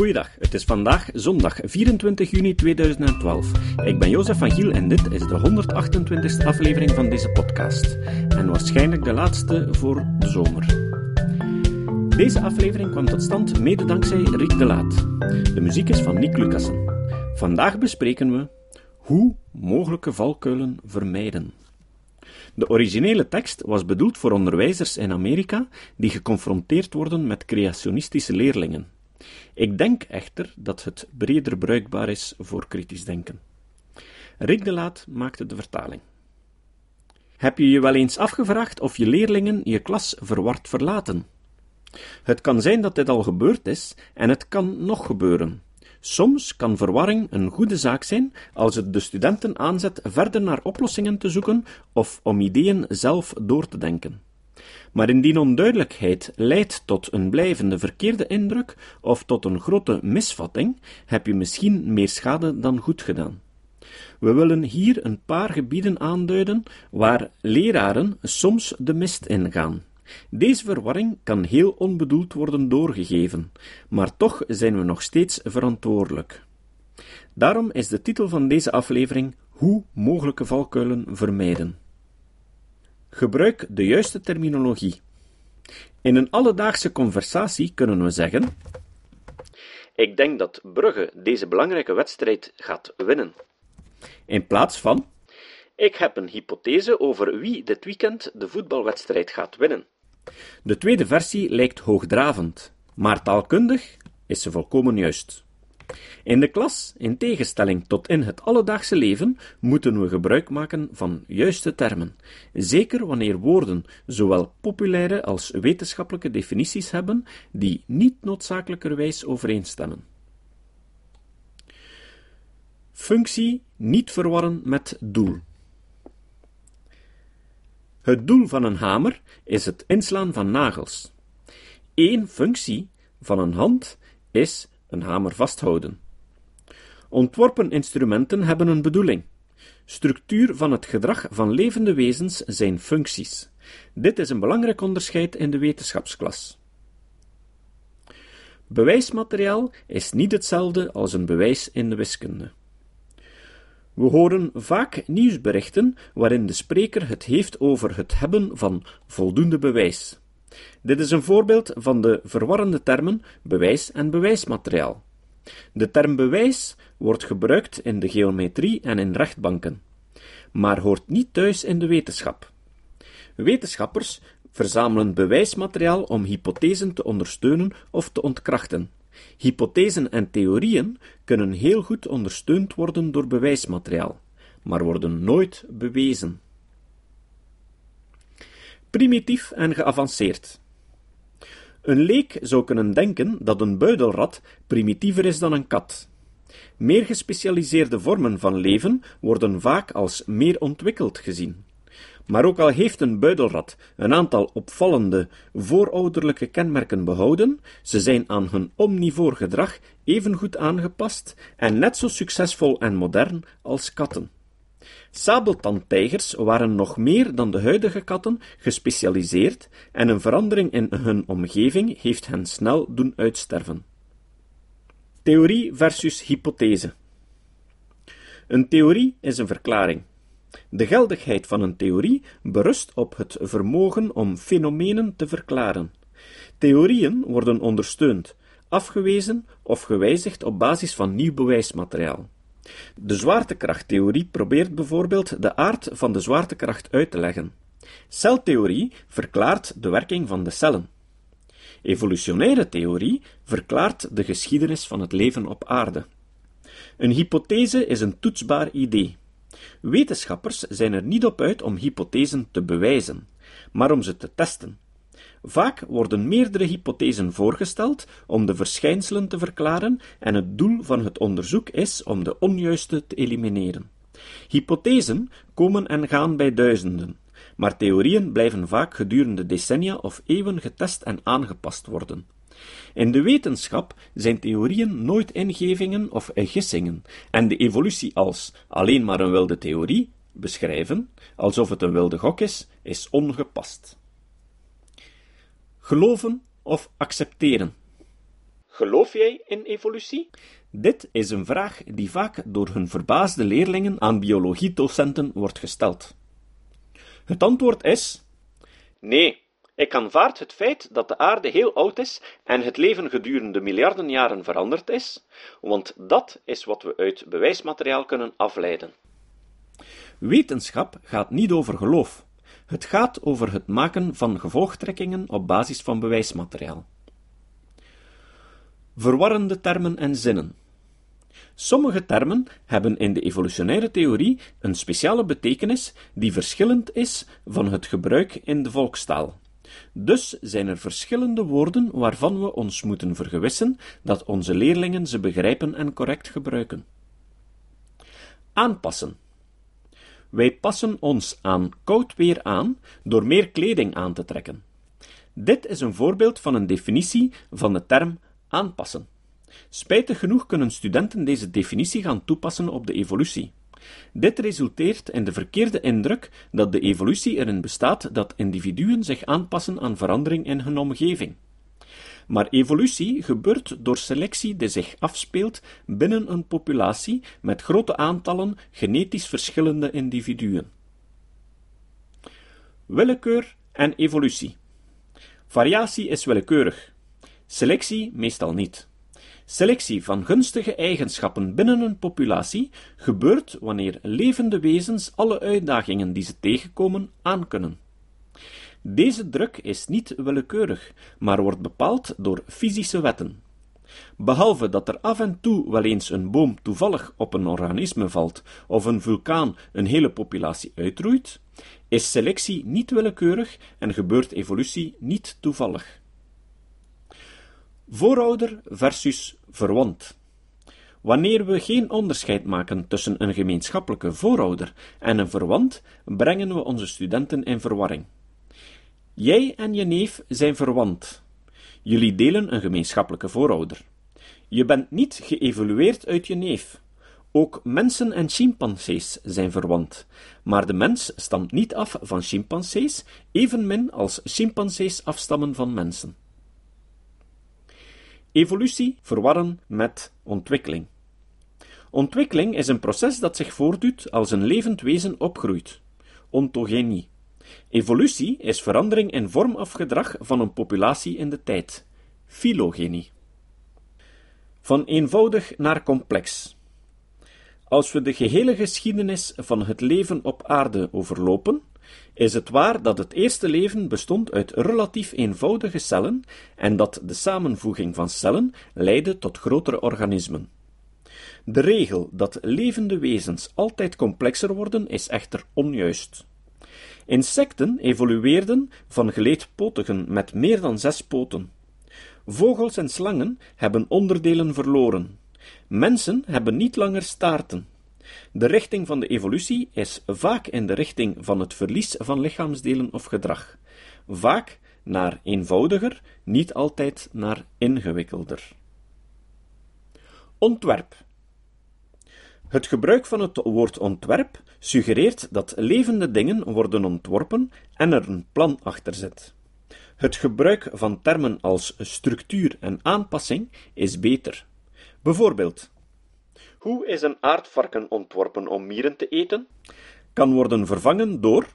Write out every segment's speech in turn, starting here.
Goeiedag, het is vandaag zondag 24 juni 2012. Ik ben Jozef van Giel en dit is de 128e aflevering van deze podcast. En waarschijnlijk de laatste voor de zomer. Deze aflevering kwam tot stand mede dankzij Rick de Laat. De muziek is van Nick Lucassen. Vandaag bespreken we hoe mogelijke valkuilen vermijden. De originele tekst was bedoeld voor onderwijzers in Amerika die geconfronteerd worden met creationistische leerlingen. Ik denk echter dat het breder bruikbaar is voor kritisch denken. Rick de Laat maakte de vertaling. Heb je je wel eens afgevraagd of je leerlingen je klas verward verlaten? Het kan zijn dat dit al gebeurd is, en het kan nog gebeuren. Soms kan verwarring een goede zaak zijn als het de studenten aanzet verder naar oplossingen te zoeken of om ideeën zelf door te denken. Maar indien onduidelijkheid leidt tot een blijvende verkeerde indruk of tot een grote misvatting, heb je misschien meer schade dan goed gedaan. We willen hier een paar gebieden aanduiden waar leraren soms de mist ingaan. Deze verwarring kan heel onbedoeld worden doorgegeven, maar toch zijn we nog steeds verantwoordelijk. Daarom is de titel van deze aflevering Hoe mogelijke valkuilen vermijden. Gebruik de juiste terminologie. In een alledaagse conversatie kunnen we zeggen: Ik denk dat Brugge deze belangrijke wedstrijd gaat winnen. In plaats van: Ik heb een hypothese over wie dit weekend de voetbalwedstrijd gaat winnen. De tweede versie lijkt hoogdravend, maar taalkundig is ze volkomen juist. In de klas, in tegenstelling tot in het alledaagse leven, moeten we gebruik maken van juiste termen, zeker wanneer woorden zowel populaire als wetenschappelijke definities hebben die niet noodzakelijkerwijs overeenstemmen. Functie niet verwarren met doel. Het doel van een hamer is het inslaan van nagels. Eén functie van een hand is een hamer vasthouden. Ontworpen instrumenten hebben een bedoeling. Structuur van het gedrag van levende wezens zijn functies. Dit is een belangrijk onderscheid in de wetenschapsklas. Bewijsmateriaal is niet hetzelfde als een bewijs in de wiskunde. We horen vaak nieuwsberichten waarin de spreker het heeft over het hebben van voldoende bewijs. Dit is een voorbeeld van de verwarrende termen bewijs en bewijsmateriaal. De term bewijs wordt gebruikt in de geometrie en in rechtbanken, maar hoort niet thuis in de wetenschap. Wetenschappers verzamelen bewijsmateriaal om hypothesen te ondersteunen of te ontkrachten. Hypothesen en theorieën kunnen heel goed ondersteund worden door bewijsmateriaal, maar worden nooit bewezen. Primitief en geavanceerd. Een leek zou kunnen denken dat een buidelrat primitiever is dan een kat. Meer gespecialiseerde vormen van leven worden vaak als meer ontwikkeld gezien. Maar ook al heeft een buidelrat een aantal opvallende voorouderlijke kenmerken behouden, ze zijn aan hun omnivoor gedrag evengoed aangepast en net zo succesvol en modern als katten. Sabeltandtijgers waren nog meer dan de huidige katten gespecialiseerd en een verandering in hun omgeving heeft hen snel doen uitsterven. Theorie versus hypothese. Een theorie is een verklaring. De geldigheid van een theorie berust op het vermogen om fenomenen te verklaren. Theorieën worden ondersteund, afgewezen of gewijzigd op basis van nieuw bewijsmateriaal. De zwaartekrachttheorie probeert bijvoorbeeld de aard van de zwaartekracht uit te leggen. Celtheorie verklaart de werking van de cellen. Evolutionaire theorie verklaart de geschiedenis van het leven op aarde. Een hypothese is een toetsbaar idee. Wetenschappers zijn er niet op uit om hypothesen te bewijzen, maar om ze te testen. Vaak worden meerdere hypothesen voorgesteld om de verschijnselen te verklaren en het doel van het onderzoek is om de onjuiste te elimineren. Hypothesen komen en gaan bij duizenden, maar theorieën blijven vaak gedurende decennia of eeuwen getest en aangepast worden. In de wetenschap zijn theorieën nooit ingevingen of gissingen, en de evolutie als alleen maar een wilde theorie beschrijven, alsof het een wilde gok is, is ongepast. Geloven of accepteren. Geloof jij in evolutie? Dit is een vraag die vaak door hun verbaasde leerlingen aan biologiedocenten wordt gesteld. Het antwoord is: Nee, ik aanvaard het feit dat de aarde heel oud is en het leven gedurende miljarden jaren veranderd is, want dat is wat we uit bewijsmateriaal kunnen afleiden. Wetenschap gaat niet over geloof. Het gaat over het maken van gevolgtrekkingen op basis van bewijsmateriaal. Verwarrende termen en zinnen. Sommige termen hebben in de evolutionaire theorie een speciale betekenis die verschillend is van het gebruik in de volkstaal. Dus zijn er verschillende woorden waarvan we ons moeten vergewissen dat onze leerlingen ze begrijpen en correct gebruiken. Aanpassen. Wij passen ons aan koud weer aan door meer kleding aan te trekken. Dit is een voorbeeld van een definitie van de term aanpassen. Spijtig genoeg kunnen studenten deze definitie gaan toepassen op de evolutie. Dit resulteert in de verkeerde indruk dat de evolutie erin bestaat dat individuen zich aanpassen aan verandering in hun omgeving. Maar evolutie gebeurt door selectie die zich afspeelt binnen een populatie met grote aantallen genetisch verschillende individuen. Willekeur en evolutie. Variatie is willekeurig, selectie meestal niet. Selectie van gunstige eigenschappen binnen een populatie gebeurt wanneer levende wezens alle uitdagingen die ze tegenkomen aankunnen. Deze druk is niet willekeurig, maar wordt bepaald door fysische wetten. Behalve dat er af en toe wel eens een boom toevallig op een organisme valt of een vulkaan een hele populatie uitroeit, is selectie niet willekeurig en gebeurt evolutie niet toevallig. Voorouder versus verwant. Wanneer we geen onderscheid maken tussen een gemeenschappelijke voorouder en een verwant, brengen we onze studenten in verwarring. Jij en je neef zijn verwant. Jullie delen een gemeenschappelijke voorouder. Je bent niet geëvolueerd uit je neef. Ook mensen en chimpansees zijn verwant, maar de mens stamt niet af van chimpansees, evenmin als chimpansees afstammen van mensen. Evolutie verwarren met ontwikkeling. Ontwikkeling is een proces dat zich voordoet als een levend wezen opgroeit. Ontogenie. Evolutie is verandering in vorm of gedrag van een populatie in de tijd. Phylogenie. Van eenvoudig naar complex. Als we de gehele geschiedenis van het leven op aarde overlopen, is het waar dat het eerste leven bestond uit relatief eenvoudige cellen en dat de samenvoeging van cellen leidde tot grotere organismen. De regel dat levende wezens altijd complexer worden is echter onjuist. Insecten evolueerden van geleedpotigen met meer dan zes poten. Vogels en slangen hebben onderdelen verloren. Mensen hebben niet langer staarten. De richting van de evolutie is vaak in de richting van het verlies van lichaamsdelen of gedrag, vaak naar eenvoudiger, niet altijd naar ingewikkelder. Ontwerp. Het gebruik van het woord ontwerp suggereert dat levende dingen worden ontworpen en er een plan achter zit. Het gebruik van termen als structuur en aanpassing is beter. Bijvoorbeeld, hoe is een aardvarken ontworpen om mieren te eten? Kan worden vervangen door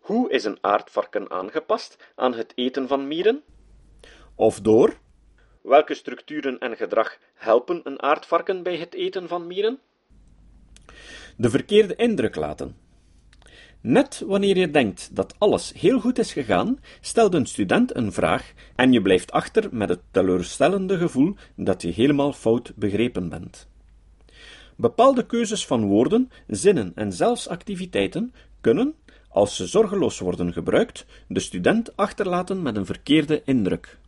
Hoe is een aardvarken aangepast aan het eten van mieren? Of door Welke structuren en gedrag helpen een aardvarken bij het eten van mieren? De verkeerde indruk laten. Net wanneer je denkt dat alles heel goed is gegaan, stelt een student een vraag en je blijft achter met het teleurstellende gevoel dat je helemaal fout begrepen bent. Bepaalde keuzes van woorden, zinnen en zelfs activiteiten kunnen, als ze zorgeloos worden gebruikt, de student achterlaten met een verkeerde indruk.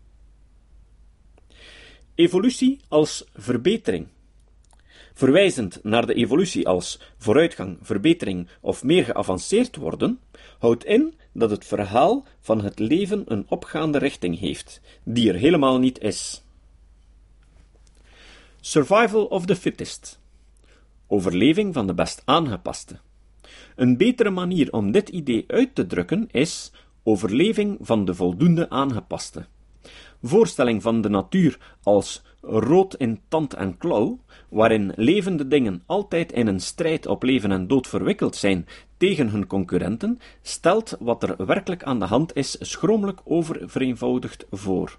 Evolutie als verbetering. Verwijzend naar de evolutie als vooruitgang, verbetering of meer geavanceerd worden, houdt in dat het verhaal van het leven een opgaande richting heeft, die er helemaal niet is. Survival of the fittest. Overleving van de best aangepaste. Een betere manier om dit idee uit te drukken is overleving van de voldoende aangepaste. Voorstelling van de natuur als rood in tand en klauw, waarin levende dingen altijd in een strijd op leven en dood verwikkeld zijn tegen hun concurrenten, stelt wat er werkelijk aan de hand is schromelijk oververeenvoudigd voor.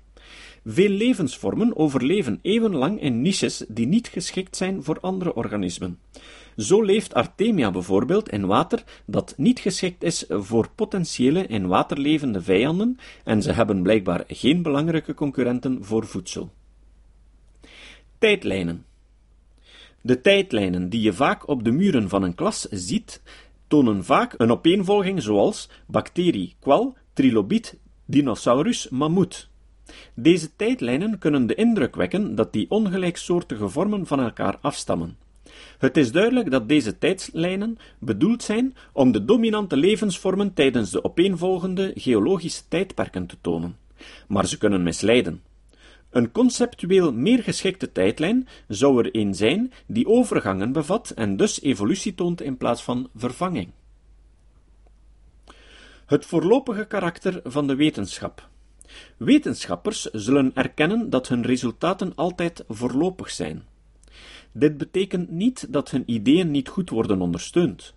Veel levensvormen overleven eeuwenlang in niches die niet geschikt zijn voor andere organismen. Zo leeft Artemia bijvoorbeeld in water dat niet geschikt is voor potentiële in water levende vijanden en ze hebben blijkbaar geen belangrijke concurrenten voor voedsel. Tijdlijnen. De tijdlijnen die je vaak op de muren van een klas ziet, tonen vaak een opeenvolging zoals bacterie, kwal, trilobiet, dinosaurus, mammoet. Deze tijdlijnen kunnen de indruk wekken dat die ongelijksoortige vormen van elkaar afstammen. Het is duidelijk dat deze tijdlijnen bedoeld zijn om de dominante levensvormen tijdens de opeenvolgende geologische tijdperken te tonen. Maar ze kunnen misleiden. Een conceptueel meer geschikte tijdlijn zou er een zijn die overgangen bevat en dus evolutie toont in plaats van vervanging. Het voorlopige karakter van de wetenschap. Wetenschappers zullen erkennen dat hun resultaten altijd voorlopig zijn. Dit betekent niet dat hun ideeën niet goed worden ondersteund,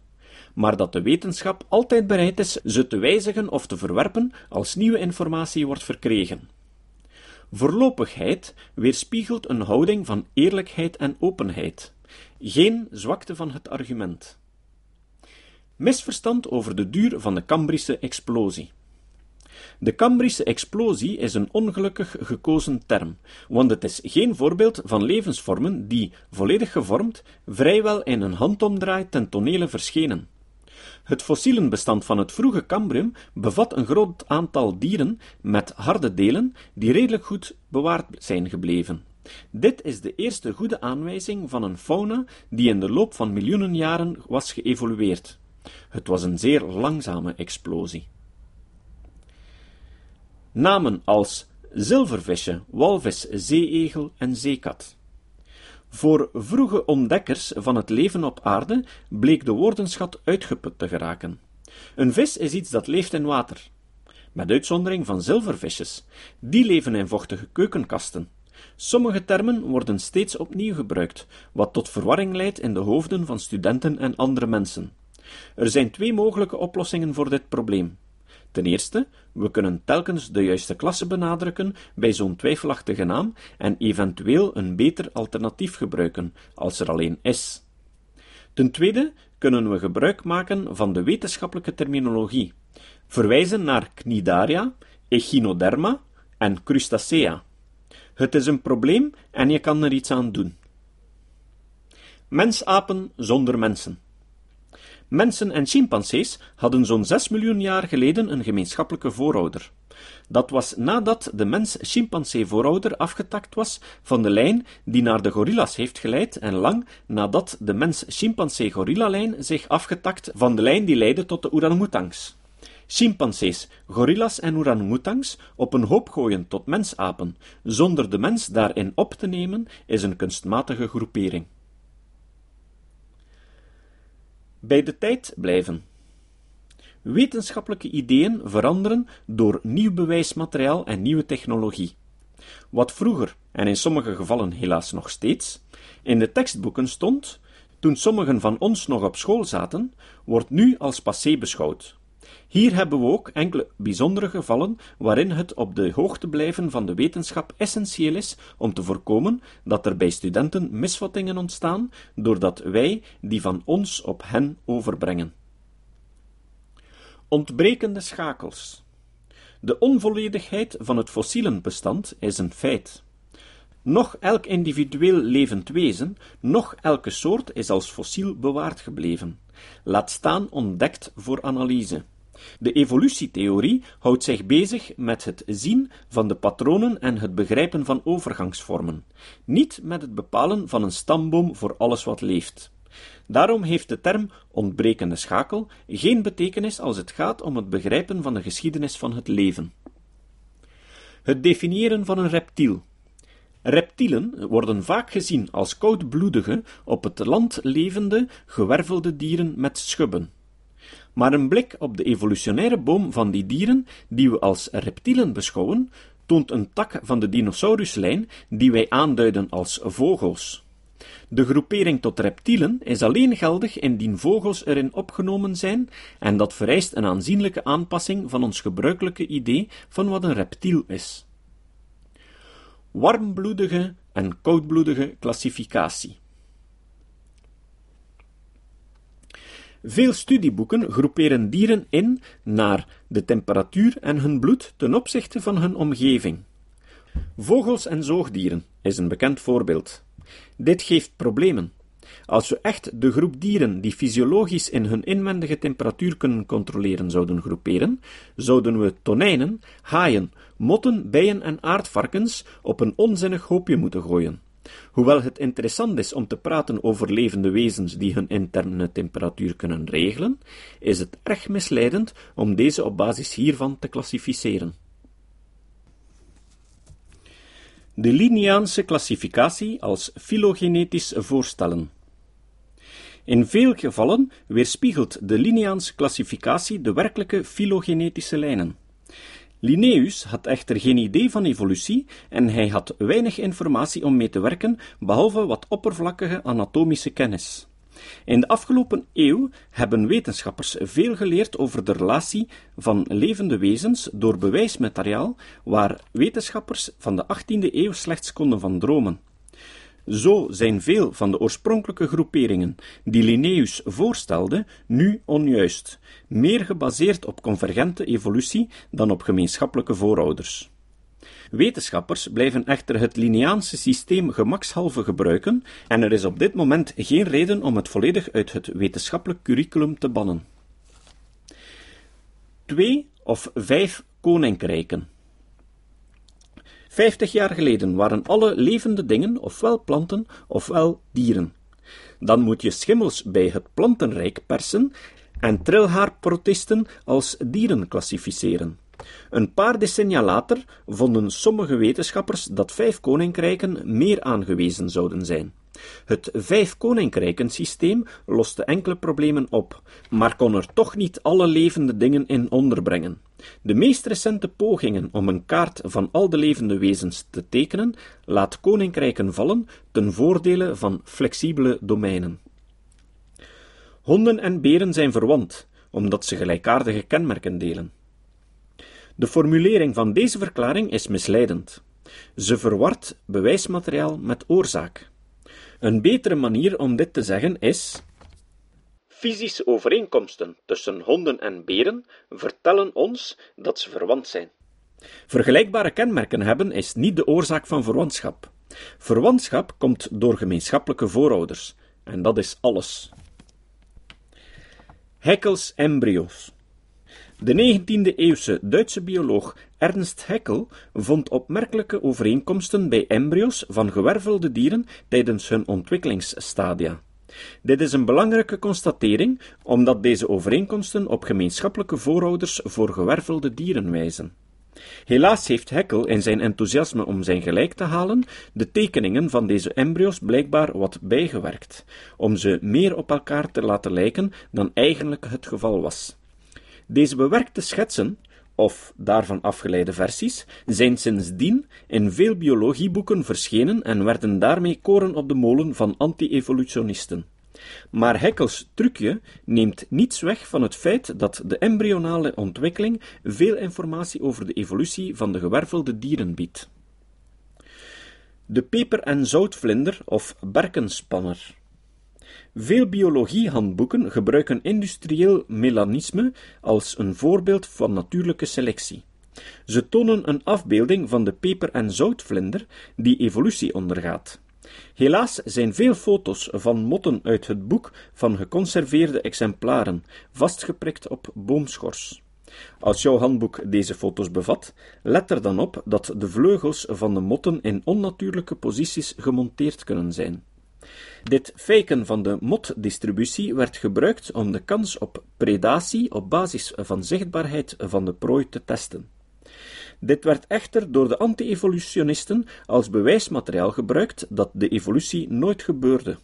maar dat de wetenschap altijd bereid is ze te wijzigen of te verwerpen als nieuwe informatie wordt verkregen. Voorlopigheid weerspiegelt een houding van eerlijkheid en openheid, geen zwakte van het argument. Misverstand over de duur van de Cambrische explosie. De Cambrische explosie is een ongelukkig gekozen term, want het is geen voorbeeld van levensvormen die, volledig gevormd, vrijwel in een handomdraai ten tonele verschenen. Het fossielenbestand van het vroege Cambrium bevat een groot aantal dieren met harde delen die redelijk goed bewaard zijn gebleven. Dit is de eerste goede aanwijzing van een fauna die in de loop van miljoenen jaren was geëvolueerd. Het was een zeer langzame explosie. Namen als zilvervisje, walvis, zeeegel en zeekat. Voor vroege ontdekkers van het leven op aarde bleek de woordenschat uitgeput te geraken. Een vis is iets dat leeft in water, met uitzondering van zilvervisjes. Die leven in vochtige keukenkasten. Sommige termen worden steeds opnieuw gebruikt, wat tot verwarring leidt in de hoofden van studenten en andere mensen. Er zijn twee mogelijke oplossingen voor dit probleem. Ten eerste, we kunnen telkens de juiste klasse benadrukken bij zo'n twijfelachtige naam en eventueel een beter alternatief gebruiken, als er alleen is. Ten tweede kunnen we gebruik maken van de wetenschappelijke terminologie, verwijzen naar Cnidaria, Echinoderma en Crustacea. Het is een probleem en je kan er iets aan doen. Mensapen zonder mensen. Mensen en chimpansees hadden zo'n 6 miljoen jaar geleden een gemeenschappelijke voorouder. Dat was nadat de mens-chimpansee-voorouder afgetakt was van de lijn die naar de gorillas heeft geleid en lang nadat de mens-chimpansee-gorillalijn zich afgetakt van de lijn die leidde tot de orangutangs. Chimpansees, gorillas en orangutangs op een hoop gooien tot mensapen, zonder de mens daarin op te nemen, is een kunstmatige groepering. Bij de tijd blijven. Wetenschappelijke ideeën veranderen door nieuw bewijsmateriaal en nieuwe technologie. Wat vroeger, en in sommige gevallen helaas nog steeds, in de tekstboeken stond, toen sommigen van ons nog op school zaten, wordt nu als passé beschouwd. Hier hebben we ook enkele bijzondere gevallen waarin het op de hoogte blijven van de wetenschap essentieel is om te voorkomen dat er bij studenten misvattingen ontstaan, doordat wij die van ons op hen overbrengen. Ontbrekende schakels. De onvolledigheid van het fossielenbestand is een feit. Nog elk individueel levend wezen, nog elke soort is als fossiel bewaard gebleven, laat staan ontdekt voor analyse. De evolutietheorie houdt zich bezig met het zien van de patronen en het begrijpen van overgangsvormen, niet met het bepalen van een stamboom voor alles wat leeft. Daarom heeft de term ontbrekende schakel geen betekenis als het gaat om het begrijpen van de geschiedenis van het leven. Het definiëren van een reptiel. Reptielen worden vaak gezien als koudbloedige, op het land levende, gewervelde dieren met schubben. Maar een blik op de evolutionaire boom van die dieren, die we als reptielen beschouwen, toont een tak van de dinosauruslijn die wij aanduiden als vogels. De groepering tot reptielen is alleen geldig indien vogels erin opgenomen zijn, en dat vereist een aanzienlijke aanpassing van ons gebruikelijke idee van wat een reptiel is. Warmbloedige en koudbloedige klassificatie. Veel studieboeken groeperen dieren in naar de temperatuur en hun bloed ten opzichte van hun omgeving. Vogels en zoogdieren is een bekend voorbeeld. Dit geeft problemen. Als we echt de groep dieren die fysiologisch in hun inwendige temperatuur kunnen controleren zouden groeperen, zouden we tonijnen, haaien, motten, bijen en aardvarkens op een onzinnig hoopje moeten gooien. Hoewel het interessant is om te praten over levende wezens die hun interne temperatuur kunnen regelen, is het erg misleidend om deze op basis hiervan te klassificeren. De Linneaanse klassificatie als filogenetisch voorstellen. In veel gevallen weerspiegelt de Linneaanse klassificatie de werkelijke filogenetische lijnen. Linnaeus had echter geen idee van evolutie en hij had weinig informatie om mee te werken, behalve wat oppervlakkige anatomische kennis. In de afgelopen eeuw hebben wetenschappers veel geleerd over de relatie van levende wezens door bewijsmateriaal waar wetenschappers van de 18e eeuw slechts konden van dromen. Zo zijn veel van de oorspronkelijke groeperingen die Linnaeus voorstelde nu onjuist, meer gebaseerd op convergente evolutie dan op gemeenschappelijke voorouders. Wetenschappers blijven echter het Linneaanse systeem gemakshalve gebruiken en er is op dit moment geen reden om het volledig uit het wetenschappelijk curriculum te bannen. Twee of vijf koninkrijken. Vijftig jaar geleden waren alle levende dingen ofwel planten ofwel dieren. Dan moet je schimmels bij het plantenrijk persen en trilhaarprotisten als dieren klassificeren. Een paar decennia later vonden sommige wetenschappers dat vijf koninkrijken meer aangewezen zouden zijn. Het vijf koninkrijken systeem loste enkele problemen op, maar kon er toch niet alle levende dingen in onderbrengen. De meest recente pogingen om een kaart van al de levende wezens te tekenen, laat koninkrijken vallen ten voordele van flexibele domeinen. Honden en beren zijn verwant, omdat ze gelijkaardige kenmerken delen. De formulering van deze verklaring is misleidend. Ze verwart bewijsmateriaal met oorzaak. Een betere manier om dit te zeggen is: Fysische overeenkomsten tussen honden en beren vertellen ons dat ze verwant zijn. Vergelijkbare kenmerken hebben is niet de oorzaak van verwantschap. Verwantschap komt door gemeenschappelijke voorouders, en dat is alles. Haeckel's embryo's. De 19e-eeuwse Duitse bioloog Ernst Haeckel vond opmerkelijke overeenkomsten bij embryo's van gewervelde dieren tijdens hun ontwikkelingsstadia. Dit is een belangrijke constatering, omdat deze overeenkomsten op gemeenschappelijke voorouders voor gewervelde dieren wijzen. Helaas heeft Haeckel in zijn enthousiasme om zijn gelijk te halen de tekeningen van deze embryo's blijkbaar wat bijgewerkt, om ze meer op elkaar te laten lijken dan eigenlijk het geval was. Deze bewerkte schetsen, of daarvan afgeleide versies, zijn sindsdien in veel biologieboeken verschenen en werden daarmee koren op de molen van anti-evolutionisten. Maar Haeckel's trucje neemt niets weg van het feit dat de embryonale ontwikkeling veel informatie over de evolutie van de gewervelde dieren biedt. De peper- en zoutvlinder of berkenspanner. Veel biologiehandboeken gebruiken industrieel melanisme als een voorbeeld van natuurlijke selectie. Ze tonen een afbeelding van de peper- en zoutvlinder die evolutie ondergaat. Helaas zijn veel foto's van motten uit het boek van geconserveerde exemplaren, vastgeprikt op boomschors. Als jouw handboek deze foto's bevat, let er dan op dat de vleugels van de motten in onnatuurlijke posities gemonteerd kunnen zijn. Dit faken van de motdistributie werd gebruikt om de kans op predatie op basis van zichtbaarheid van de prooi te testen. Dit werd echter door de anti-evolutionisten als bewijsmateriaal gebruikt dat de evolutie nooit gebeurde.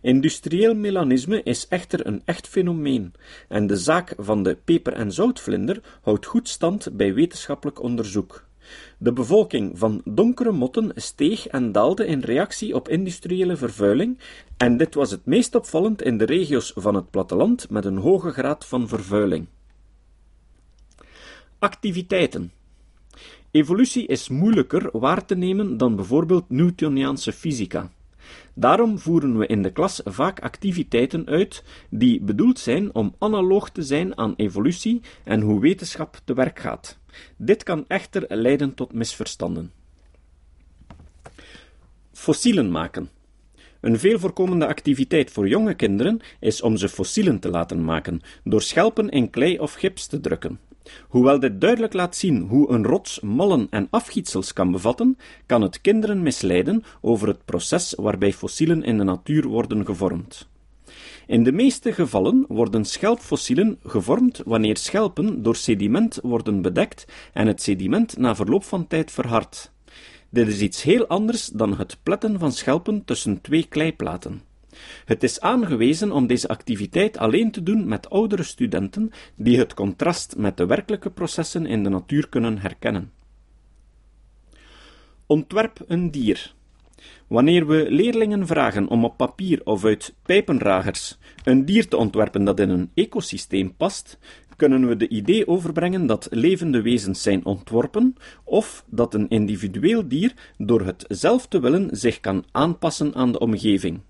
Industrieel melanisme is echter een echt fenomeen, en de zaak van de peper- en zoutvlinder houdt goed stand bij wetenschappelijk onderzoek. De bevolking van donkere motten steeg en daalde in reactie op industriële vervuiling, en dit was het meest opvallend in de regio's van het platteland met een hoge graad van vervuiling. Activiteiten. Evolutie is moeilijker waar te nemen dan bijvoorbeeld Newtoniaanse fysica. Daarom voeren we in de klas vaak activiteiten uit die bedoeld zijn om analoog te zijn aan evolutie en hoe wetenschap te werk gaat. Dit kan echter leiden tot misverstanden. Fossielen maken. Een veel voorkomende activiteit voor jonge kinderen is om ze fossielen te laten maken, door schelpen in klei of gips te drukken. Hoewel dit duidelijk laat zien hoe een rots mallen en afgietsels kan bevatten, kan het kinderen misleiden over het proces waarbij fossielen in de natuur worden gevormd. In de meeste gevallen worden schelpfossielen gevormd wanneer schelpen door sediment worden bedekt en het sediment na verloop van tijd verhardt. Dit is iets heel anders dan het pletten van schelpen tussen twee kleiplaten. Het is aangewezen om deze activiteit alleen te doen met oudere studenten die het contrast met de werkelijke processen in de natuur kunnen herkennen. Ontwerp een dier. Wanneer we leerlingen vragen om op papier of uit pijpenragers een dier te ontwerpen dat in een ecosysteem past, kunnen we de idee overbrengen dat levende wezens zijn ontworpen, of dat een individueel dier door het zelf te willen zich kan aanpassen aan de omgeving.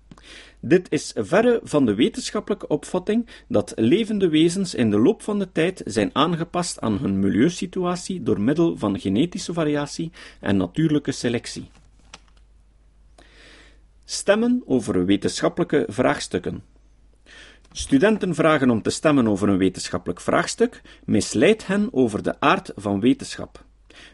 Dit is verre van de wetenschappelijke opvatting dat levende wezens in de loop van de tijd zijn aangepast aan hun milieusituatie door middel van genetische variatie en natuurlijke selectie. Stemmen over wetenschappelijke vraagstukken. Studenten vragen om te stemmen over een wetenschappelijk vraagstuk misleidt hen over de aard van wetenschap.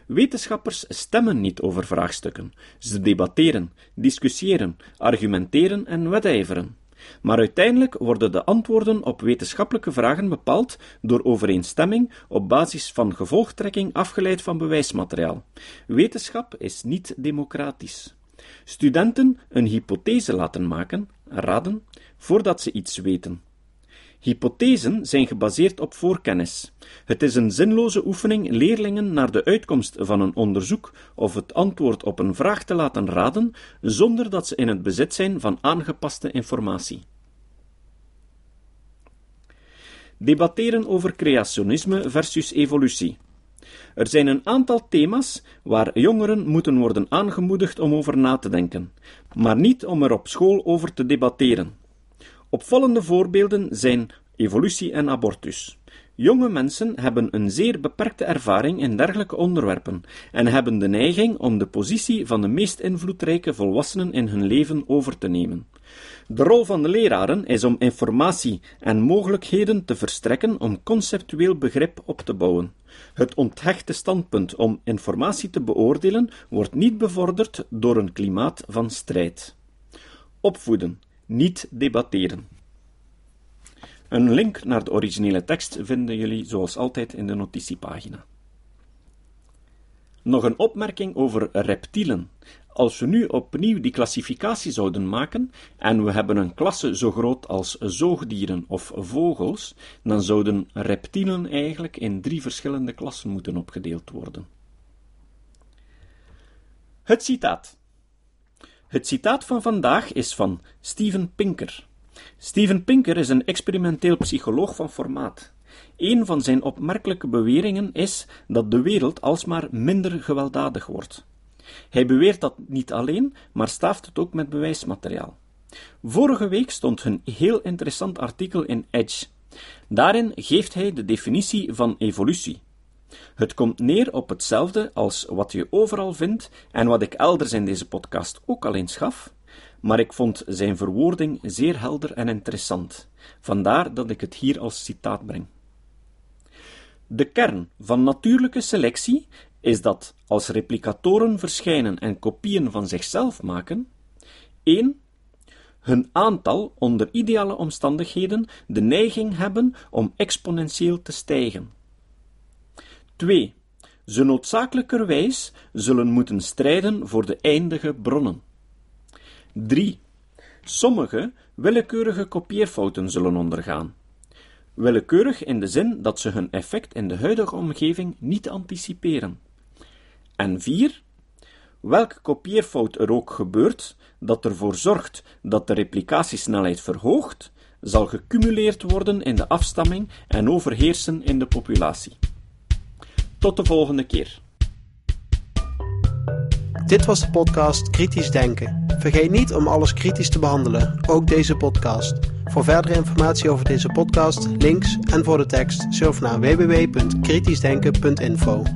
Wetenschappers stemmen niet over vraagstukken. Ze debatteren, discussiëren, argumenteren en wedijveren. Maar uiteindelijk worden de antwoorden op wetenschappelijke vragen bepaald door overeenstemming op basis van gevolgtrekking afgeleid van bewijsmateriaal. Wetenschap is niet democratisch. Studenten een hypothese laten maken, raden, voordat ze iets weten. Hypothesen zijn gebaseerd op voorkennis. Het is een zinloze oefening leerlingen naar de uitkomst van een onderzoek of het antwoord op een vraag te laten raden, zonder dat ze in het bezit zijn van aangepaste informatie. Debatteren over creationisme versus evolutie. Er zijn een aantal thema's waar jongeren moeten worden aangemoedigd om over na te denken, maar niet om er op school over te debatteren. Opvallende voorbeelden zijn evolutie en abortus. Jonge mensen hebben een zeer beperkte ervaring in dergelijke onderwerpen en hebben de neiging om de positie van de meest invloedrijke volwassenen in hun leven over te nemen. De rol van de leraren is om informatie en mogelijkheden te verstrekken om conceptueel begrip op te bouwen. Het onthechte standpunt om informatie te beoordelen wordt niet bevorderd door een klimaat van strijd. Opvoeden, niet debatteren. Een link naar de originele tekst vinden jullie zoals altijd in de notitiepagina. Nog een opmerking over reptielen. Als we nu opnieuw die klassificatie zouden maken en we hebben een klasse zo groot als zoogdieren of vogels, dan zouden reptielen eigenlijk in drie verschillende klassen moeten opgedeeld worden. Het citaat. Het citaat van vandaag is van Steven Pinker. Steven Pinker is een experimenteel psycholoog van formaat. Een van zijn opmerkelijke beweringen is dat de wereld alsmaar minder gewelddadig wordt. Hij beweert dat niet alleen, maar staaft het ook met bewijsmateriaal. Vorige week stond een heel interessant artikel in Edge. Daarin geeft hij de definitie van evolutie. Het komt neer op hetzelfde als wat je overal vindt en wat ik elders in deze podcast ook al eens gaf, maar ik vond zijn verwoording zeer helder en interessant. Vandaar dat ik het hier als citaat breng. De kern van natuurlijke selectie is dat als replicatoren verschijnen en kopieën van zichzelf maken, 1. hun aantal onder ideale omstandigheden de neiging hebben om exponentieel te stijgen. 2. Ze noodzakelijkerwijs zullen moeten strijden voor de eindige bronnen. 3. Sommige willekeurige kopieerfouten zullen ondergaan. Willekeurig in de zin dat ze hun effect in de huidige omgeving niet anticiperen. En 4. Welke kopieerfout er ook gebeurt, dat ervoor zorgt dat de replicatiesnelheid verhoogt, zal gecumuleerd worden in de afstamming en overheersen in de populatie. Tot de volgende keer. Dit was de podcast Kritisch Denken. Vergeet niet om alles kritisch te behandelen, ook deze podcast. Voor verdere informatie over deze podcast, links en voor de tekst, surf naar www.kritischdenken.info.